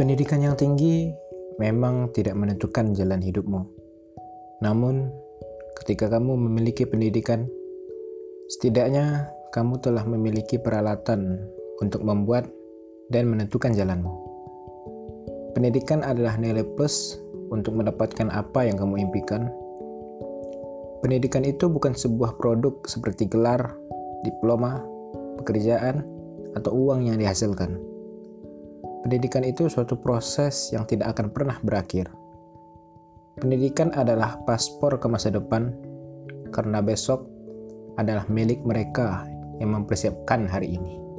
Pendidikan yang tinggi memang tidak menentukan jalan hidupmu. Namun, ketika kamu memiliki pendidikan, setidaknya kamu telah memiliki peralatan untuk membuat dan menentukan jalanmu. Pendidikan adalah nilai plus untuk mendapatkan apa yang kamu impikan. Pendidikan itu bukan sebuah produk seperti gelar, diploma, pekerjaan, atau uang yang dihasilkan Pendidikan itu suatu proses yang tidak akan pernah berakhir. Pendidikan adalah paspor ke masa depan, karena besok adalah milik mereka yang mempersiapkan hari ini.